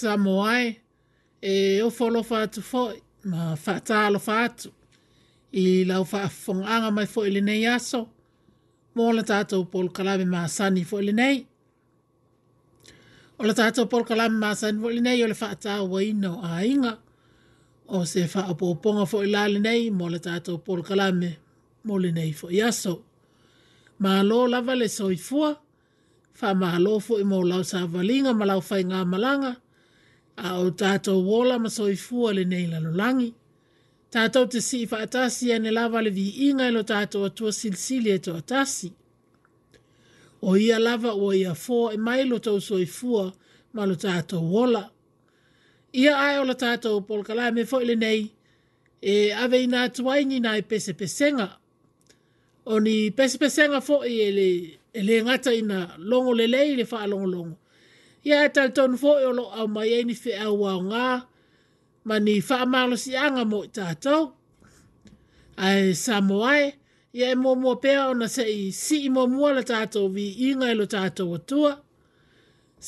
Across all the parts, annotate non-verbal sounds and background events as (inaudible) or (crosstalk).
tangata mo ai e o folo fa tu fo ma fa ta lo i lau fa fong mai fo ile nei aso mo la ta to ma sani fo ile nei o la ta to ma sani fo ile nei o le fa ta wa ino a inga o se fa apo ponga fo ile nei mo la ta to me mo le nei fo aso ma alo la vale soifua fa mahalo fo i mo lau sa valinga ma lau fai ngā malanga a o tātou wola ma soifua le nei lalolangi. Tātou te si fa atasi ane lava le vi inga ilo tātou atua silsili e to atasi. O ia lava o ia fōa e mai lo tau soifua ma lo tātou wola. Ia ae o la tātou polkala me fo ile nei e ave ina tuaini na e pese pesenga. O ni pese pesenga fo i ele, ele ngata ina longo le lei le faa longo longo ia e talitonu foʻi o loo au mai ai ni feʻauaoga ma ni faamalosiaga mo i tatou ae sa moae ia e muamua pea ona seʻi siʻi muamua le tatou viiga i lo tatou atua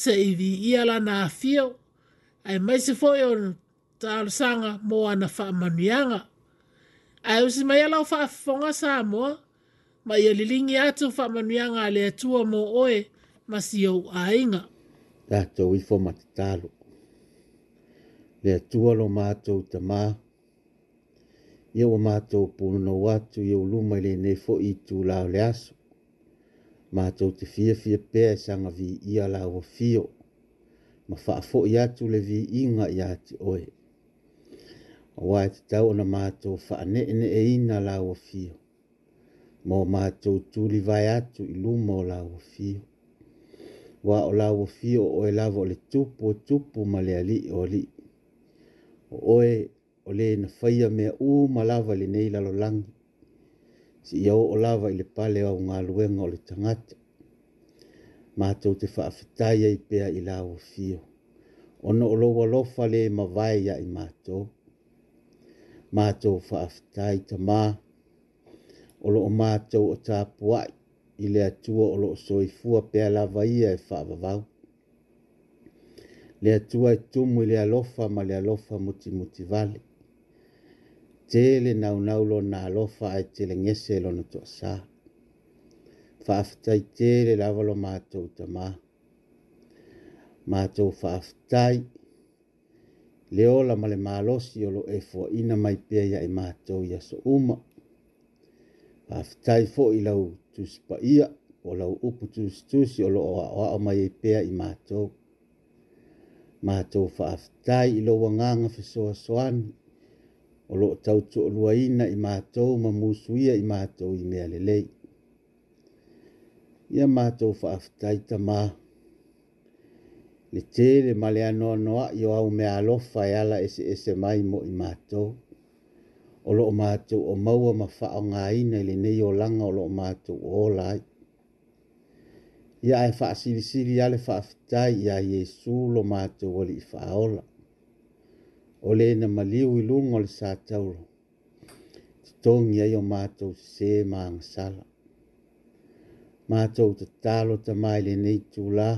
seʻi viia lana afio ae maise foʻi o talosaga mo ana faamanuiaga ae usi mai alao faafofoga sa moa ma ia liligi atu faamanuiaga a le atua mo oe ma siou aiga tātou ifo mati tālo. Le atua lo mātou ta mā, ia wa mātou pūna no watu ia uluma i le nefo i tū lao le aso. Mātou te fia fia pēa sanga vi ia lao wa fio, ma fo i atu le vi inga i ati oe. A wai e te tau ana mātou ne e ina lao wa fio, mō mātou tūli vai atu i luma o lao wa fio wa o lawa fio o e lawa o le tupo tupo tupu ma le ali o li. O oe o le na faya me u ma lawa le nei lalo langi. Si ia o lawa i le pale au ngā luenga o le tangata. Mātou te whaafitaya i pea i lawa fio. Ono o loa lofa le ma vaya i mātou. Mātou whaafitaya i ta mā. Olo o mātou o tā puai i le atua o loo soifua pea lava ia e fa faavavau le atua e tumu le alofa ma le alofa mo mo ti ti vale te le naunau lona alofa ae telegese lona toʻasā faafetai te le lava lo matou fa af tai le ola ma le malosi o fo e ina mai pea iaʻi matou so uma faafetai foʻi lau tus pa ia o lau upu tus tus o lo oa oa o mai e pea i mātou. Mātou whaaftai i lo wanganga fisoa soani o lo tau tu o luaina i mātou ma musuia i mātou i mea lelei. Ia mātou whaaftai ta maa. Le tele ma le anoa noa i o au mea alofa e ala ese ese mai mo i mātou. o loo matou o maua ma faaaogāina i lenei nei o loo matou o ola ai ia ae faasilisili a le faafitai iā iesu lo matou alii faaola o le na maliu i luga o le sa taulo totogi ai o matou sesē magasala matou tatalo tamā i lenei tulā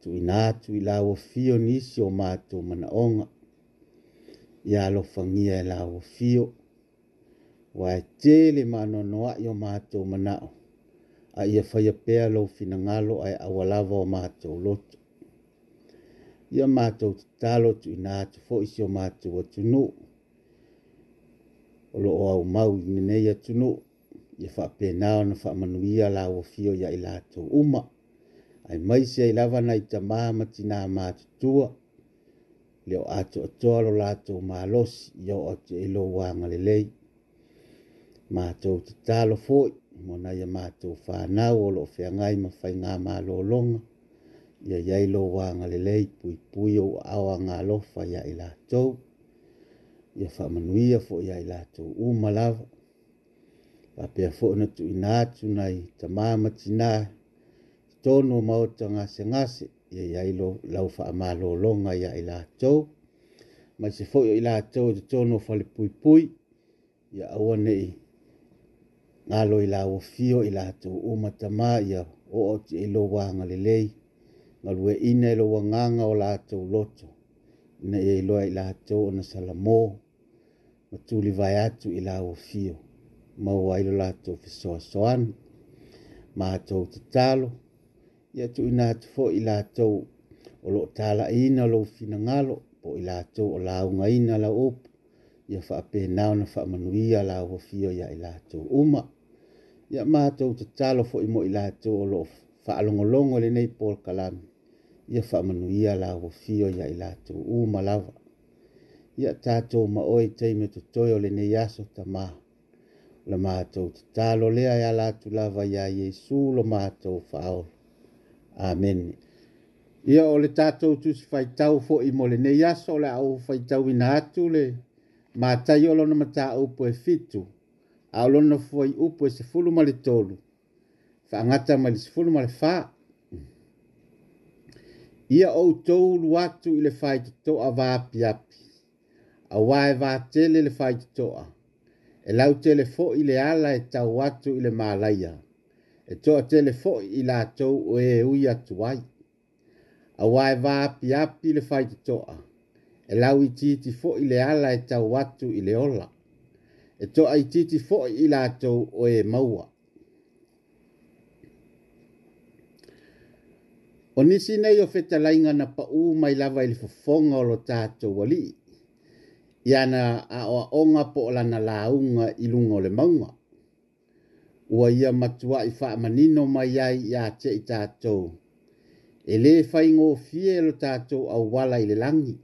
tuuinā tuuila ua fio nisi o matou onga ya alofagia e la fio wa e tē le manoanoaʻi o matou manaʻo a ia ai pea lou finagalo ae aualava o matou loto ia matou tatalo tuuinā atu foʻi si o matou atunuu o loo aumau i lenei atunuu ia faapenā ona faamanuia la uafio iai latou uma ai mai seai lava nai tamā matina mato matutua leo o ato lo latou malosi los o atu i e lo uaga lelei matou tatalo foʻi mona ia matou fanau o loo feagai ma faigā malōloga ia iai lo uaga lelei puipui ou aao agalofa iā i latou ia faamanuia foʻi iā i latou uma lava faapea foʻi na tuuina atu nai tamā matinā totonu o maota gasegase ia i laufa amalo longa ia i la tau mai se fo i la tau te tono fa pui pui ia awa nei ngā lo fio i la tau o matama ia o o te i lo wanga le lei ina i lo wanganga o la tau loto ina ia e i loa i la tau o na salamo ma tuli vai atu i la fio ma wa ailo la tau fisoa soan ma tau te talo ia tu ina atu fo i lātou o lo tāla ina lo fina ngalo po i lātou o launga ina la opu ia wha ape nao na wha manuia la wafio ia i lātou uma ia mātou te talo fo i mo i lātou o lo wha alongolongo le nei pol kalami ia wha manuia la wafio ia i lātou uma lawa ia tātou ma oi teime to toyo le nei aso ta maa la mātou te talo lea ia lātou lava ia Jesu lo mātou faolo amen ia o le tatou tusi faitau foʻi mo lenei aso o le aou faitau ina atu le matai o lona mataupu e fitu a o lona fuai upu e sefulu ma le tolu faagata mai le sefulu ma le fā ia outou ulu atu i le faitotoʻa A auā e vatele le faitotoʻa e lau tele foʻi le ala e tau atu i le malaia e toa tele fo'i i latou o e ui atu ai auā e vāapiapi le faitoto'a e lau i titi fo'i le ala e tau atu i le ola e toa i titi fo'i i latou o e maua o nisi nei o fetalaiga na pa'ū mai lava i fofonga o lo tatou alii ia na onga po lana lāuga i luga o le mauga ua ia matua i manino mai ai iā teʻi tatou e lē faigofie lo tatou auala i le lagi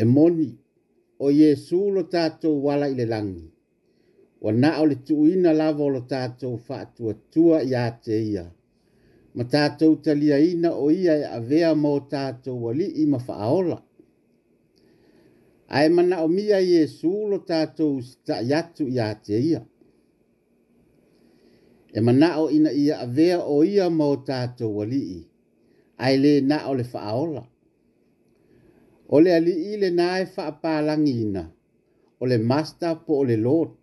e moni o iesu lo tatou wala i le lagi ua naʻo le tuuina lava o lo tatou faatuatua iā te ia ma tatou taliaina o ia e avea mo tatou alii ma faaola ae mia iesu lo tatou sitaʻi atu iā te ia e mana o ina ia avea o ia mau tato walii, ai le na o le faaola. O le ali i le na e faapalangi ina, o le master po o le lot.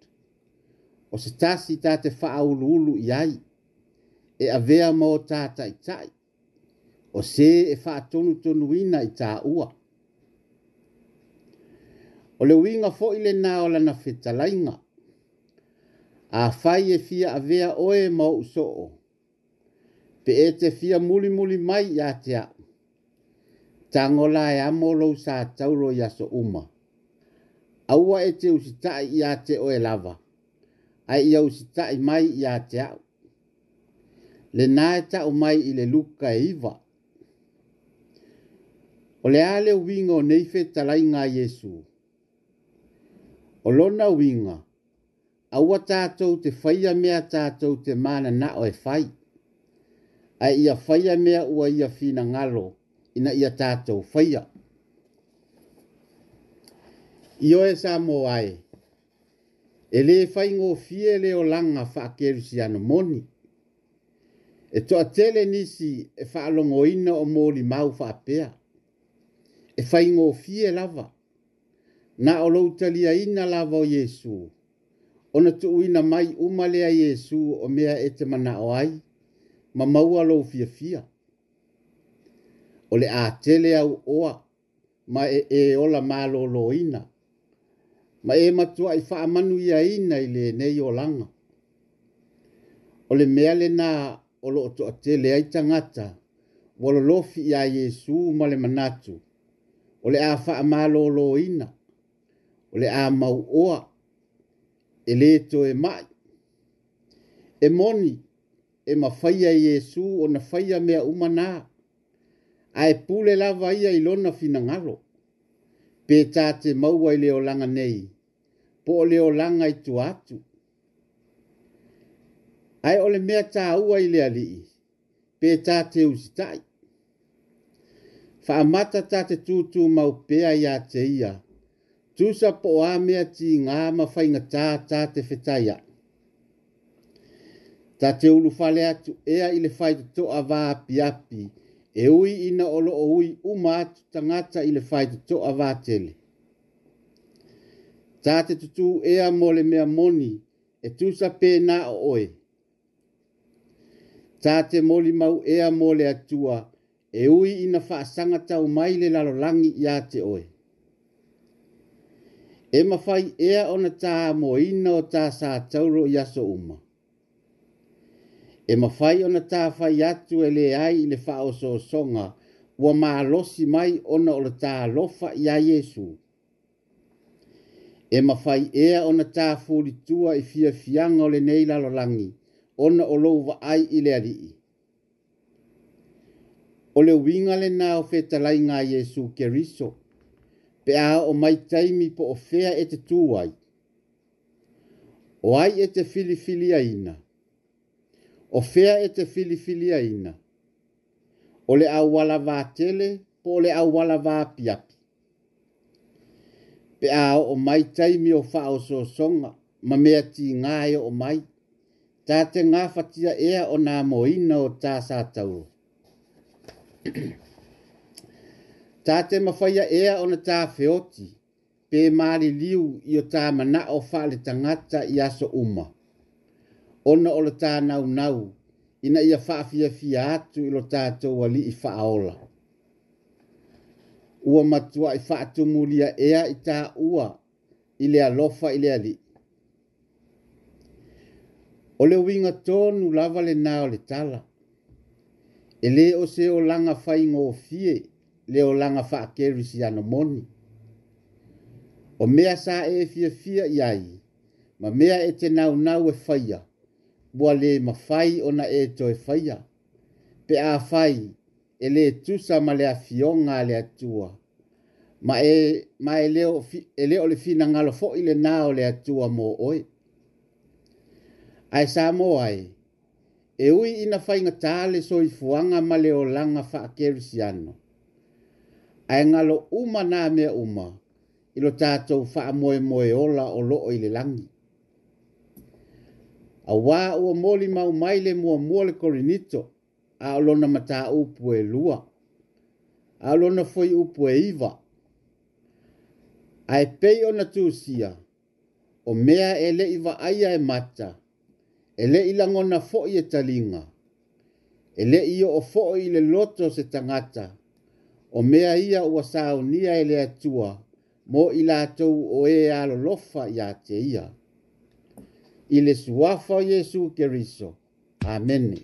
o se tasi ta te faaululu iai, e avea mau tata i tai, o se e faatonu tonu ina i ta ua. O le winga fo ile na o lana fetalainga, a fai e fia a vea oe mau uso o. Pe e te fia muli muli mai ia te au. Tango la e amolou sa tauro ia so uma. Aua e te usitai ia te oe lava. Ai ia usitai mai ia te au. Le nae ta o mai i le luka e iwa. O le ale uinga o neife talainga Yesu. O lona uinga aua tātou te whaia mea tātou te mana na o e whai. Ai ia whaia mea ua ia whina ngalo ina ia tātou whaia. Io e sa mō ae, e le whai ngō fie leo langa wha kerusi anu moni. E toa tele nisi e wha longo ina o mōli mau wha pea. E whai ngō fie lava, na o loutalia ina lava o Jesuu ona tu uina mai uma lea Yesu o mea e te mana o ai, ma maua lo fia fia. O le a tele au oa, ma e e ola ma lo lo ina, ma e matua i faa manu ia ina i le nei o langa. O le mea le na o lo oto a tele ai tangata, wala lofi ia Yesu ma le manatu, o le a faa ma lo lo ina, o le a mau oa, e le e mai. E moni, e mawhaia i Esu o na whaia mea umana, a e pule lava ia i lona fina ngaro. Pe tā te maua i leo langa nei, po o leo langa i tu atu. Ai ole mea tā ua i lea lii, pe tā te usitai. Wha amata tā te tūtū mau i a te ia, tusa po a mea ti ngā mawhai ngā tā tā te whetai a. Tā te ulu whale atu ea i le whai te to a wā api api, e ui ina olo o ui uma atu tangata i le whai te to a wā tele. Tā te tutu ea mole mea moni, e tusa pē nā o oe. Tā te moli mau ea mole atua, e ui ina whaasanga tau mai le lalolangi i a te oe e mawhai ea ona tā mo ina o tā sā tauro i aso uma. E mawhai ona tā whai atu e le ai i le whao so songa ua mā losi mai ona o le tā lofa i a Jesu. E mawhai ea ona tā fuli tua i fia fianga o le neila lo langi ona o louwa ai i le arii. O le winga le nā o fetalai ngā Jesu ke Jesu ke riso pe a o mai taimi po o fea e te tūai. O ai e te filifili aina. O fea e te filifili aina. O le au wala vā tele, po le au wala vā piapi. Pe a o mai taimi o wha o sōsonga, ma mea ti ngāe o mai, tā te ngāwhatia ea o nā moina o tā sātau. Ahem. (clears throat) Tā te mawhaia ea o na tā feoti, pē māri liu i o tā mana o whaale tangata i aso uma. Ona o la tā nau nau, ina ia whaafia fia atu i lo tā tau ali i whaaola. Ua matua i whaatumulia ea i tā ua, i le alofa i le ali. O le winga tōnu lava le nā o le tala. E le o se o langa whaingo o fie, leo langa fa keri si ano moni. O mea sa e fia fia iai, ma mea e te nau nau e faya, bua le ma fai ona e to e faya. Pe a fai, e le tusa ma le a fionga le atua. Ma e, ma e leo, fi, e leo le fina ngalo fo ile nao le atua mo oe. Ai sa mo ai, e ui ina fai ngatale so i fuanga ma leo langa fa a keri si ano ae ngalo uma na me uma i lo tātou wha moe moe ola o loo i le langi. A wā ua mōli mau maile le mua mua kori nito, a olona mata upu e lua. A olona foi upu e iwa. Ae pei ona tūsia o mea e le iwa aia e mata e le i langona fo i e talinga. E le i o fo i le loto se tangata o mea ia ua saonia e le atua mo i latou o ē e alolofa iā te ia i le suafa o iesu keriso amene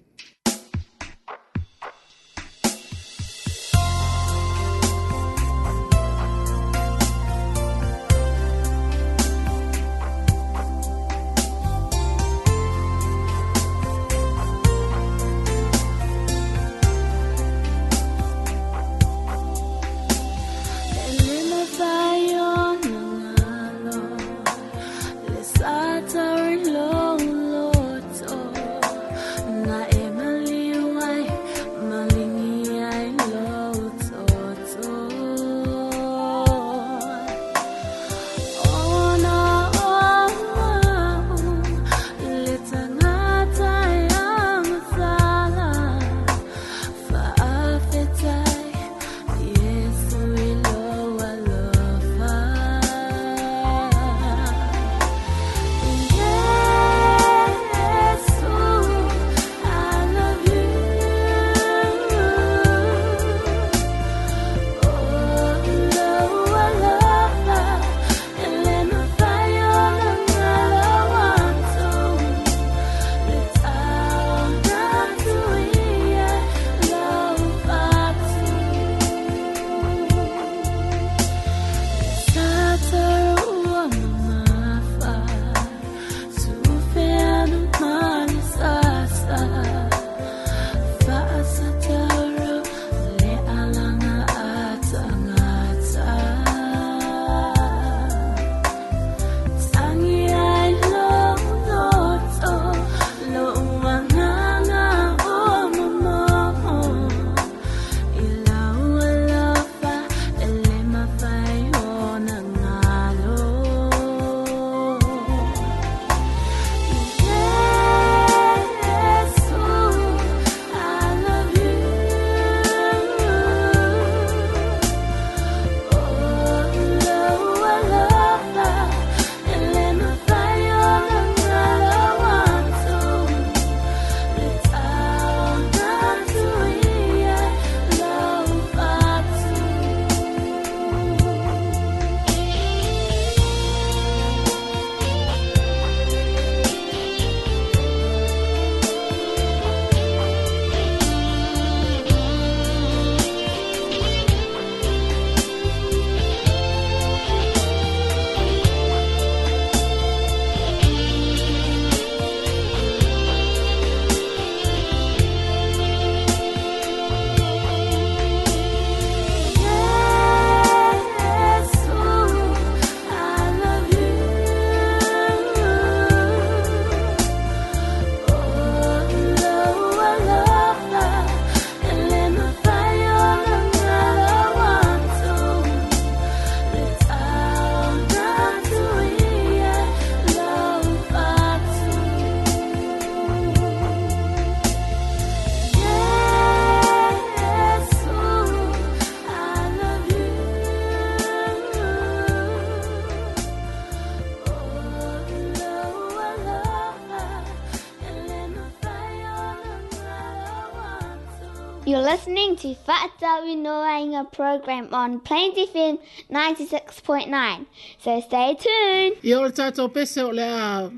Noanga program on Plains FM 96.9. So stay tuned. I ora tātou pese o lea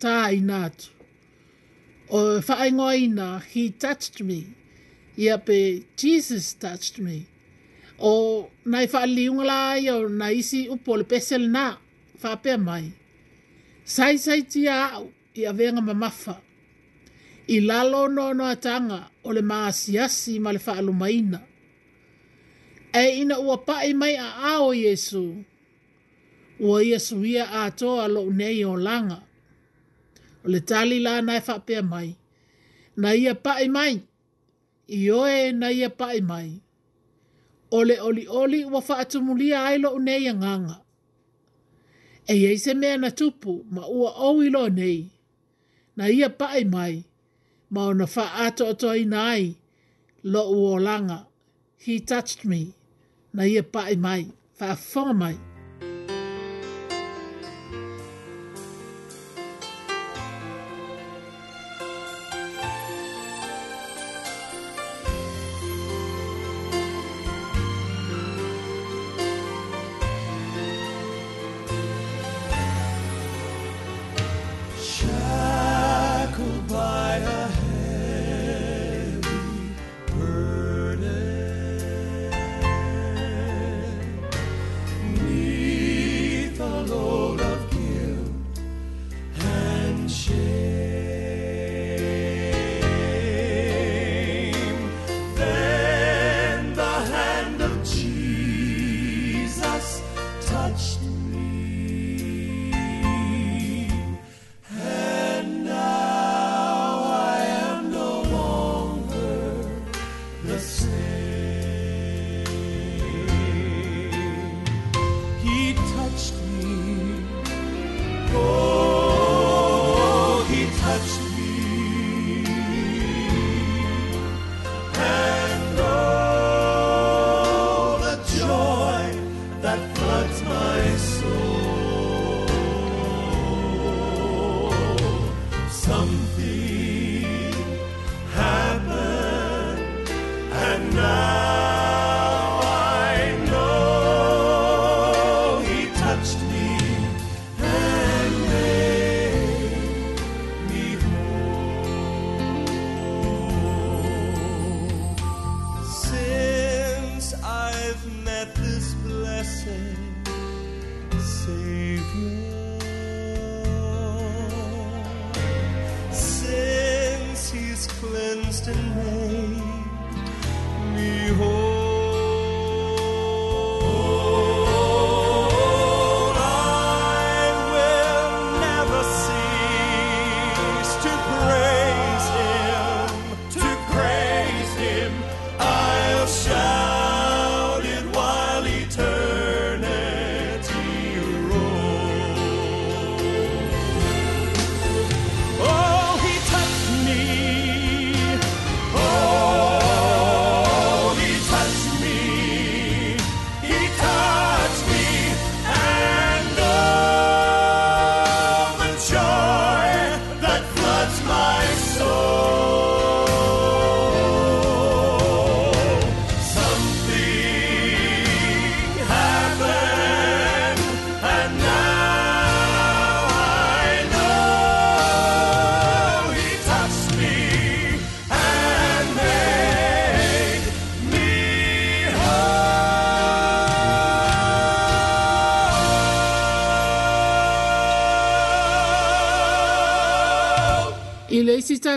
tā i nātu. O whaingoa i nā, he touched me. Ia pe Jesus touched me. O nai whaaliunga la ai o na isi upo le pese le nā, whapea mai. Sai sai ti au i avenga mamafa. I lalo no no atanga o le maasiasi ma le whaalumaina. Ia e ina ua pae mai a ao Yesu. Ua ia suia a toa lo nei o langa. O le tali la nai whapea mai. Na ia pae mai. I oe na ia pae mai. O le oli oli ua whaatumulia ai lo nei a nganga. E ei se mea na tupu ma ua au ilo nei. Na ia pae mai. Ma ona faa ato ato ai lo uolanga. He touched me na ia e pae mai, wha mai.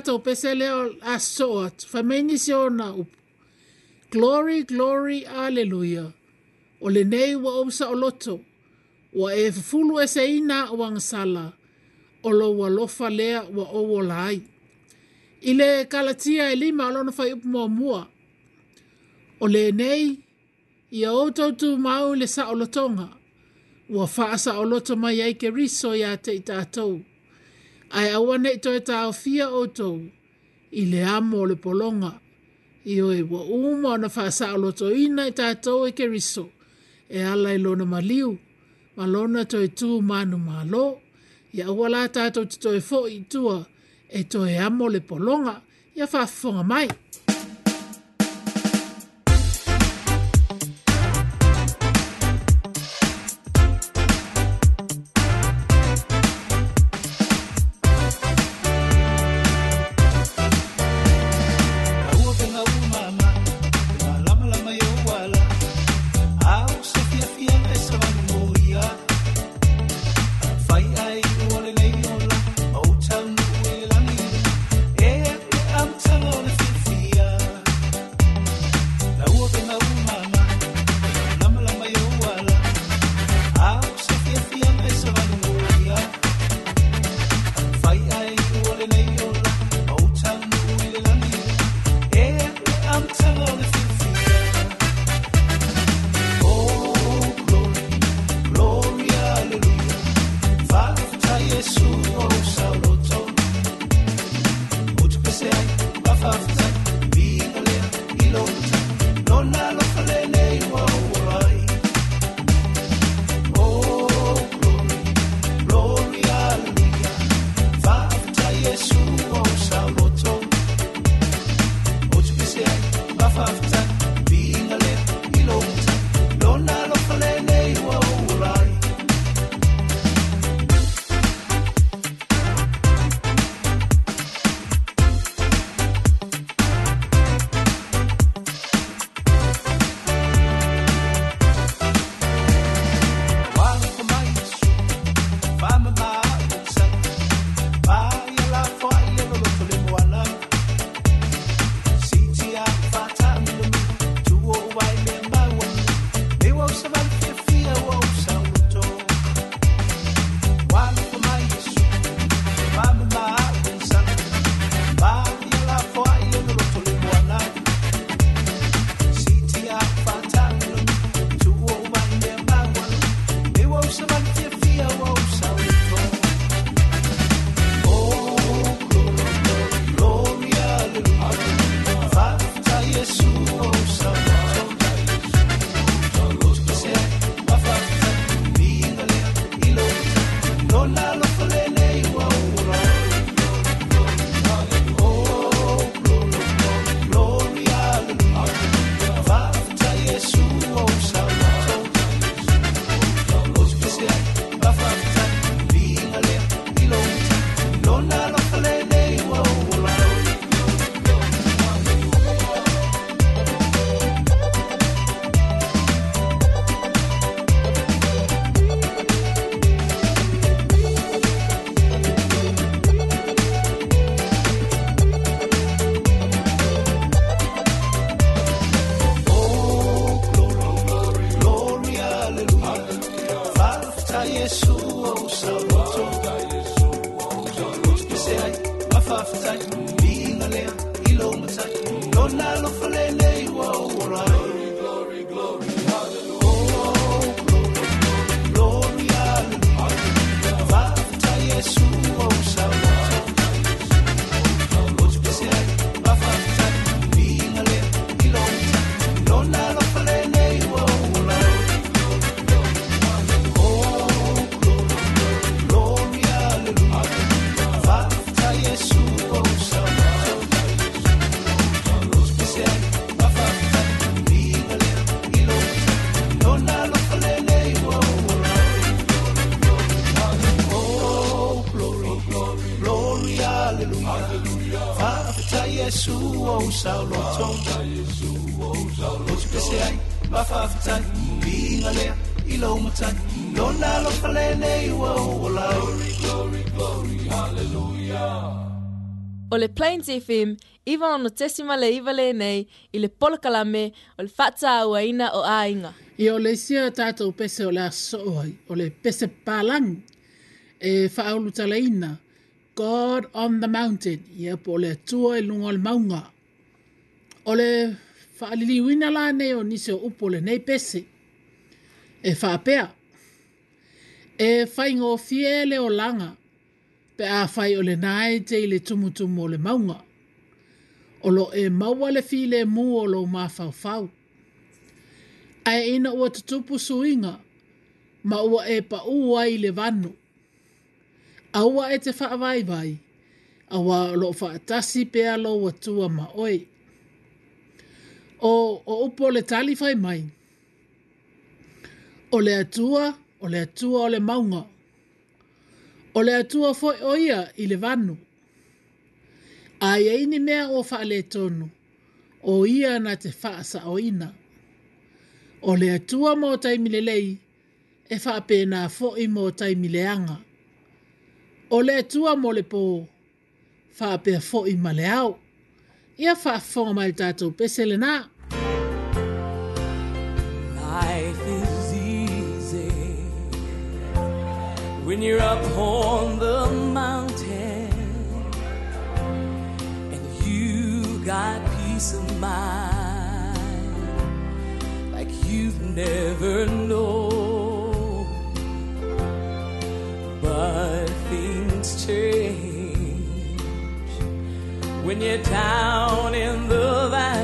tātou pese leo a soa, whamaini se ona upu. Glory, glory, aleluia. O le nei wa ousa o loto, wa e fulu e se ina o angasala, o lo wa lofa lea wa o wolai. I le kalatia e lima alona fai upu mua mua. O le nei, i a outou tu mau le sa o lotonga, wa faasa o loto mai ai ke riso ya te i tātou ai awa nei toe tā o fia o tou, i le amo o le polonga, i o e wa uma o na whaasa alo to ina i tātou e ke riso, e ala i lona maliu, ma lona toe tū manu ma lo, i awa la tātou ti fo i tua, e toe amo le polonga, i a fonga mai. Don't I look for Lele, you are alright. le Plains FM, iwa ono tesima le iwa le nei, i le polakalame o le fata awa ina o ainga. I o le sia tātou pese o le asoai, o le pese pālang, e whaolu tala ina, God on the Mountain, i a po le tua e lunga le maunga. O le whaalili wina la nei o nise o upo le nei pese, e whaapea, e whaingo fiele o langa, pe a fai o le nai te i le tumutumu o le maunga. O lo e maua le fi le mu o lo ma fau fau. A e ina ua tutupu suinga, ma ua e pa ua i le vanu. A ua e te faa vai vai, a ua lo faa tasi pe a lo watua ma oi. O, o upo le tali fai mai. O le atua, o le atua o le maunga, o le atua foi o ia i le vanu. Ai eini mea o faa le tonu, o ia na te faa sa o ina. O le atua mō taimi le lei, e faa pēnā foi mō taimi le anga. O le atua mō le pō, faa pēnā foi ma le au. Ia faa fonga mai tātou pese le nā. when you're up on the mountain and you got peace of mind like you've never known. But things change when you're down in the valley.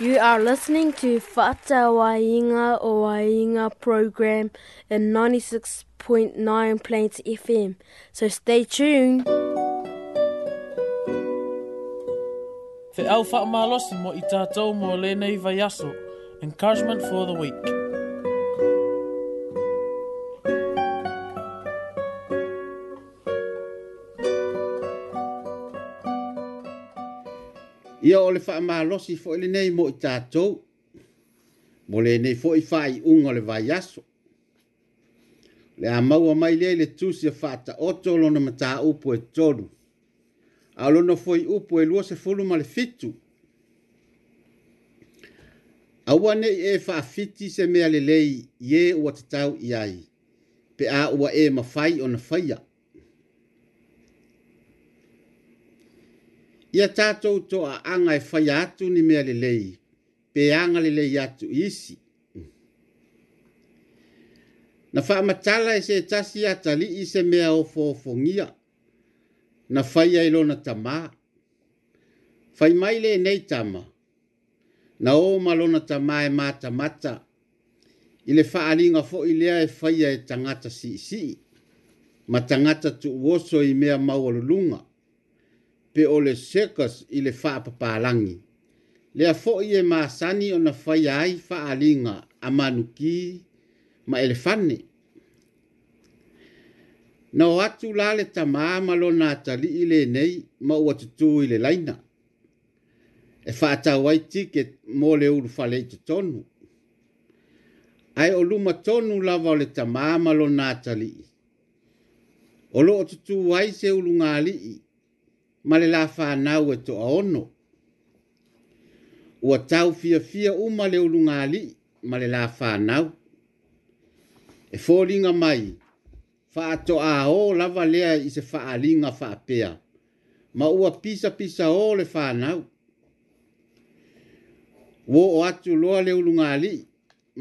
You are listening to Fata Wainga o Wainga program in 96.9 Plains FM. So stay tuned. Te au whaamalosi mo i tātou mo lenei vai aso. Encouragement for the week. ia o le faamalosi foʻi lenei mo i tatou mo lenei foʻi faaiʻuga o le vaiaso le a maua mai leai le tusi e faataoto lona mataupu e tolu a o lona foi upu e lua sefulu ma le fitu aua neʻi e faafiti se mea lelei iē ua tatau i ai pe a ua e mafai ona faia ia tatou toaaga e faia atu ni mea lelei pe aga lelei atu isi na faamatala e se tasi ia talii se mea ofoofogia na faia i lona tamā fai mai lenei tama na ō ma lona tamā e matamata i le faaaliga foʻi lea e faia e tagata siʻisiʻi ma tagata tuuoso i mea maualuluga pe o le sekas i le whaapapalangi. Le a fo i e maasani o na whai ai whaalinga a manuki ma elefane. Na o atu la le tamā malo nā tali i le nei ma ua tutu i le laina. E whaatau ai tike mō le uru whale i tonu. Ai o luma tonu lava o le tamā malo nā tali i. O lo o tutu ai se ulu ngā li i ma le la fanau e toʻaono ua tau fiafia uma le ulugalii ma le la fanau e foliga mai faatoʻaō lava lea i se faaaliga faapea ma ua pisapisaō le fanau ua oo atu loa le ulugalii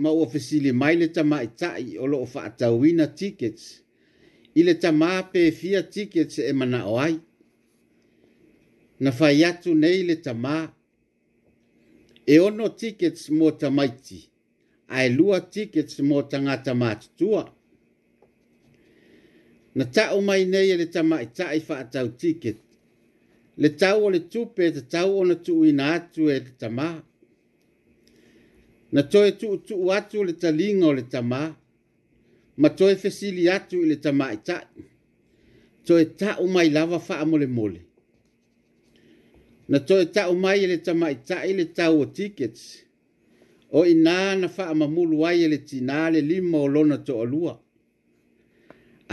ma ua fesili mai le tamaʻitaʻi o loo faatauina tickets i le tamā pefia tickets e manaʻo ai na fai atu nei le tamā e ono tickets mo tamaiti ae lua tickets mo tagata matutua na taʻo mai nei e le tamaʻitaʻi faatau tiket le tau o le tupe e tatau ona na atu e le tamā na toe tuutuu atu le taliga o le tamā ma toe fesili atu i le tamaʻitaʻi toe taʻu mai lava faamolemole na toe tau mai le tama i tai le tau o tickets. O i nā na wha mamulu ai le tina le lima o lona to alua.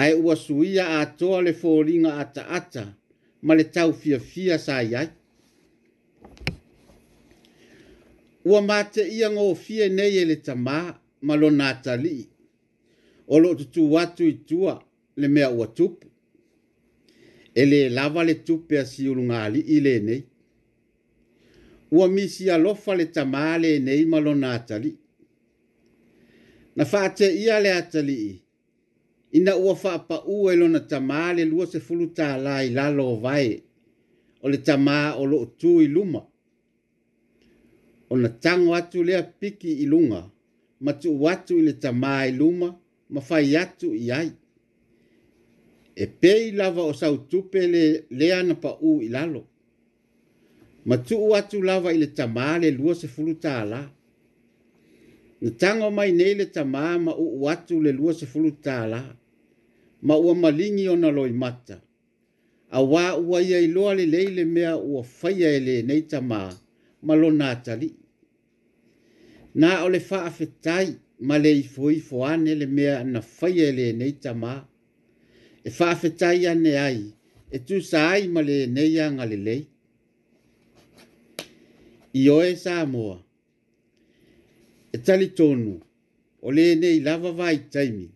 Ai ua suia a toa le fōringa ata ata, ma le tau fia fia sa iai. Ua mate ia ngō fia nei e le tama, ma lo nā tali. O lo tutu watu i tua, le mea ua tupu. E le lava le tupu a si ulunga ali i le nei ua misi alofa le tamā lenei ma lona atalii na fate a le atalii ina ua faapaʻū e lona tamā le luasefulu tālā i lalo o vae o le tamā o loo tū i luma ona tago atu lea piki i luga ma tuu atu i le tamā i luma ma fai atu i ai e pei lava o sautupe le lea na paʻū i lalo ma tuu atu lava i le tamā le lua sefulu tālā na tago mai nei le tamā ma uu atu le lua sefulu tālā ma ua maligi ona loi mata auā ua ia iloa lelei le mea ua faya e nei tamā ma lona atalii na o le faafetai ma le ifoifoane le mea na faya e nei tamā e faafetai ane ai e tusā ai ma lenei agalelei le i oe sa moa. E tali tonu, o le nei lava vai taimi,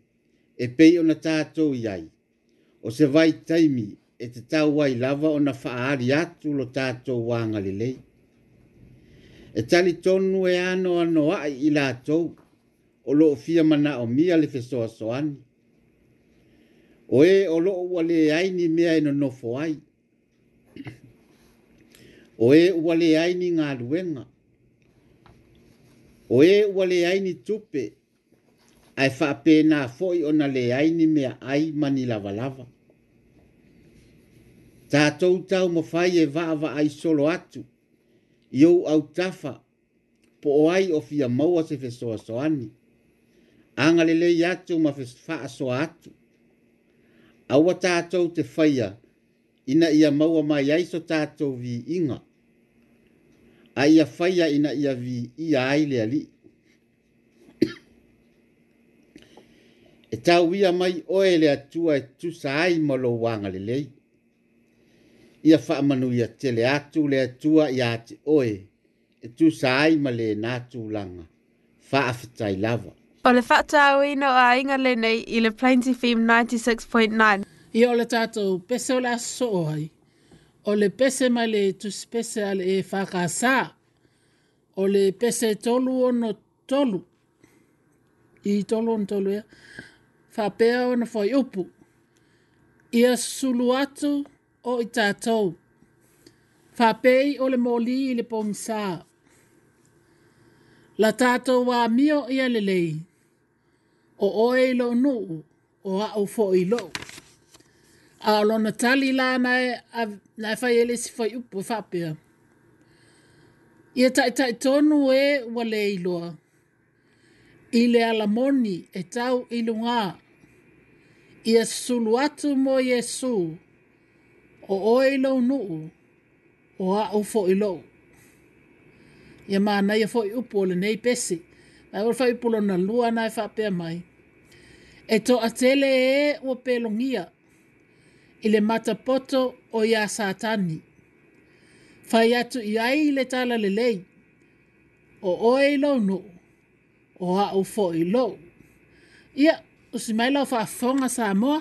e pei ona tātou iai. O se vai taimi, e te tau ai lava ona na whaari atu lo tātou wanga lelei. E tali tonu e ano ano ai i tou, o loo fia mana o mia le fesoa soani. O e o loo ua le aini mea e no nofo ai, o e ua leai ni galuega o e ua leai ni tupe ae faapena foʻi ona leai ni meaʻai ma ni lavalava mo taumafai e ai solo atu i au autafa po o ai o fia maua se soani. fesoasoani agalelei atu ma soa atu aua tatou te faia ina ia maua mai ai so vi inga a ia faia ina ia vi ia ai le ali e tau ia mai oe le atua e tusa ai ma lo wanga le lei ia fa manu ia tele atu le atua ia ati oe e tusa ai ma le natu langa fa afitai lava O le whaatau i no a inga le nei i le Plains FM 96.9. I o le tātou, pese o la so oai o le pese mai le tusi pese ale e whakasā o le pese tolu o no tolu i tolu ono tolu ea whapea na whai upu ia sulu atu o i tātou whapei o le moli i le pōngsā la tātou wā mio ia le lei o oe lo nuu o a ufo i lo'u a lo na tali la na a na fa e ele si fa upu fa e pe ia ta ta tonu e wale i lo le ala moni e tau i lunga ia sulu mo yesu o o i nu o a u fo i lo ia ma na ia fo upu le nei pesi na o fa upu lo na lua na fa e pe mai e to atele e o pelongia ngia i le matapoto o ia satani. Whai atu i ai le tala le lei, o oei lau no, o ha o fo i lau. Ia, usi mai lau wha sa moa,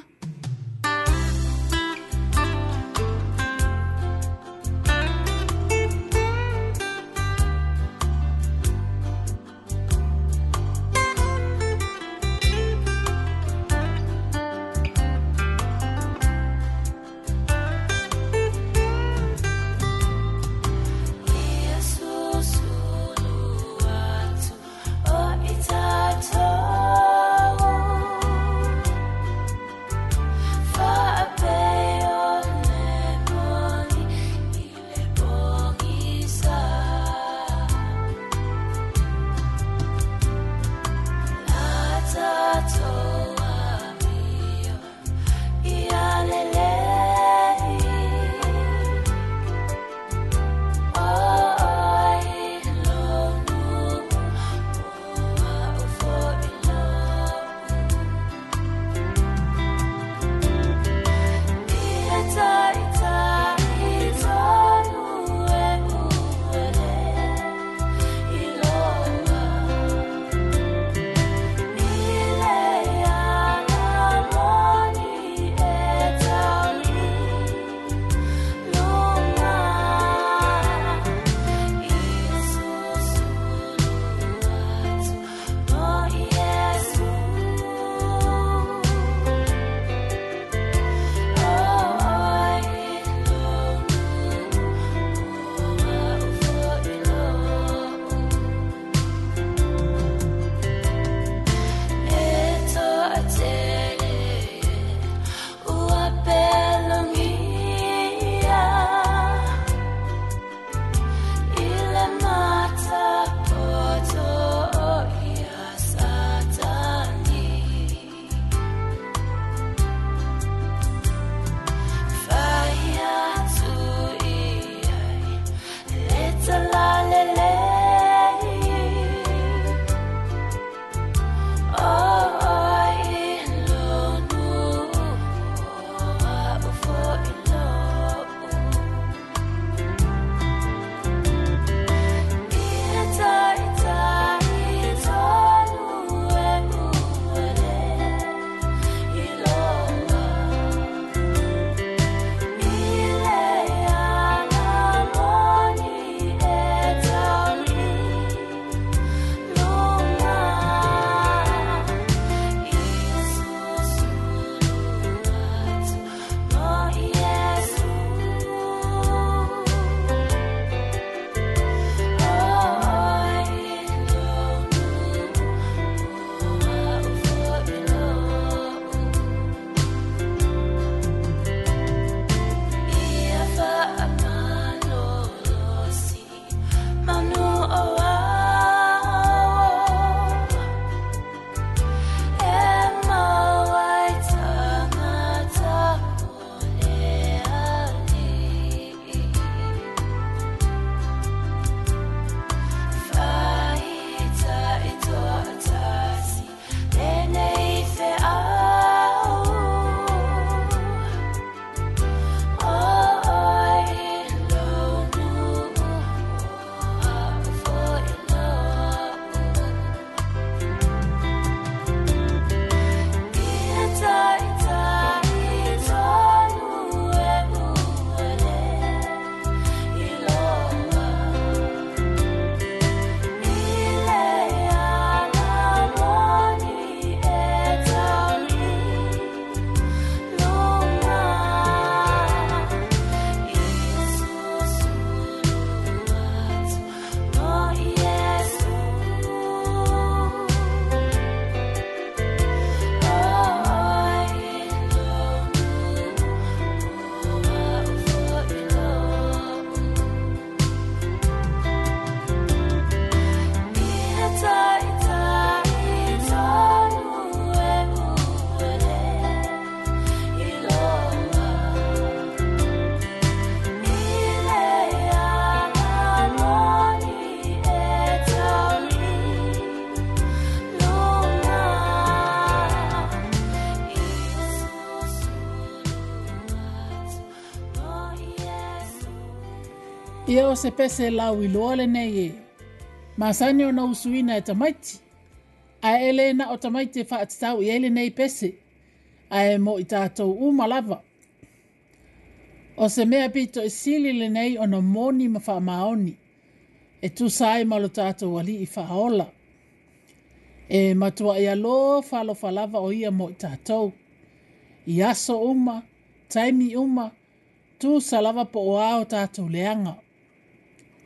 Ia o se pese lau i loa le nei e. Masani o na usuina e tamaiti. A ele na o tamaiti e wha atitau i ele nei pese. A e mo i tātou umalava. O se mea pito e sili le nei o na moni ma wha maoni. E tu sae malo tātou wali i wha aola. E matua ia lo falo falava o ia mo i tātou. I aso uma, taimi uma, tu salava po o ao tātou leanga. Tātou leanga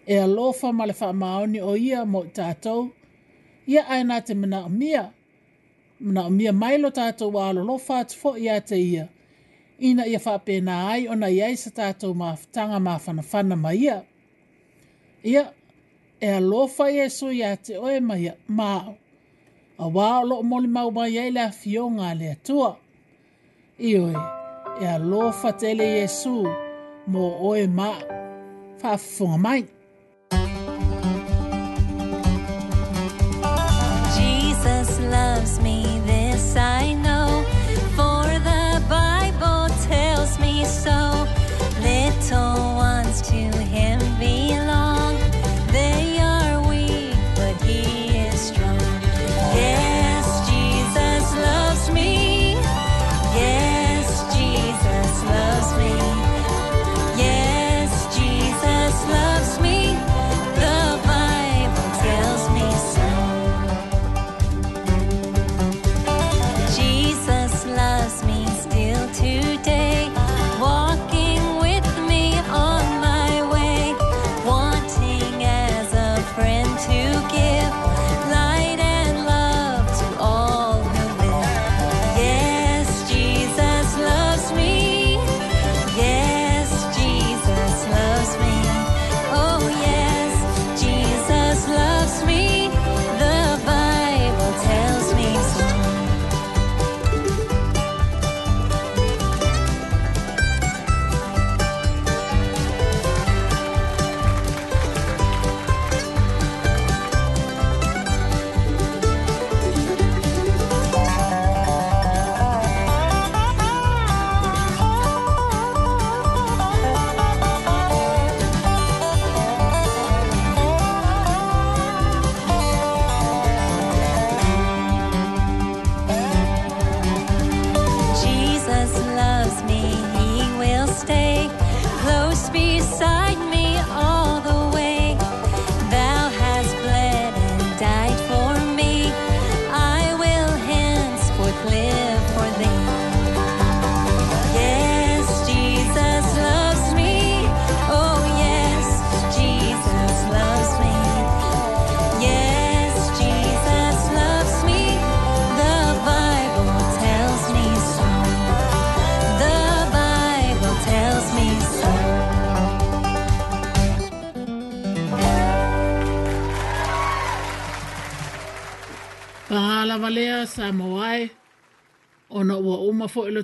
e alofa ma le whaamaoni o ia mo tātou, ia ai nā te mana o mia, mana o mia mailo tātou wa alolofa atu fo ia te ia, ina ia whaapena ai o na iaisa tātou ma tanga ma whanawhana ma ia. Ia, e alofa ia e so ia te oe ma ia, ma a wā alo o moli mau ma iai lea fionga le atua. Ioi, e alofa tele Iesu mo oe ma whaafunga mai.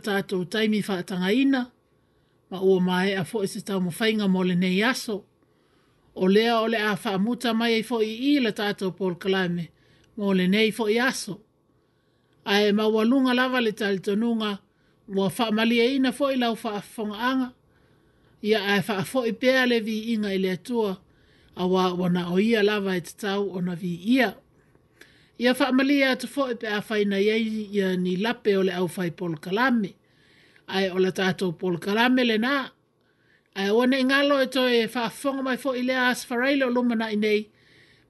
tātou taimi whātanga ina, ma o mai a fōi se tau mawhainga mo le nei aso. O lea o a whaamuta mai e fōi i la tātou Paul Kalame, mo le nei fōi aso. A e maualunga lava le tali tonunga, mua whaamali e ina fōi lau whaafonga anga, ia a e whaafoi pēale vi inga i le atua, a wā wana o ia lava e tau ona vi Ia ia faamalia atu foʻi e pe a fainai ai ia ni lape ole au aufai pol kalame Ai o le tatou pol kalame lenā Ai ua ngalo e toe faafofoga e mai foʻi lea asafaraile o lumanaʻi nei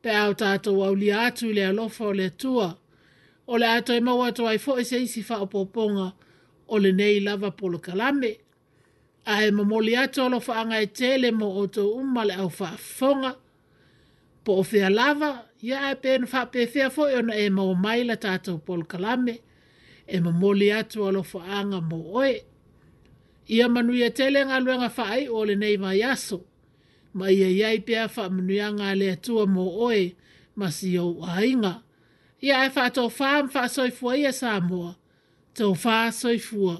pe au o tatou aulia atu i le alofa o le atua o le a toe mau atu ai foʻi e se isi faapoopoga o nei lava pol kalame ae mamoli atu anga e tele mo outou au le fonga po o fea lava, ia e pēna wha pē fea fo e ona e mau mai la tātou pol kalame, e ma moli atu alo fo anga mo oe. Ia manuia tele ngā luenga wha ai o le nei mai aso, ma ia iai pēa wha manuia ngā le atua mo oe, ma si au ainga. Ia e wha tau wha am wha soifua ia sā moa, tau wha soifua.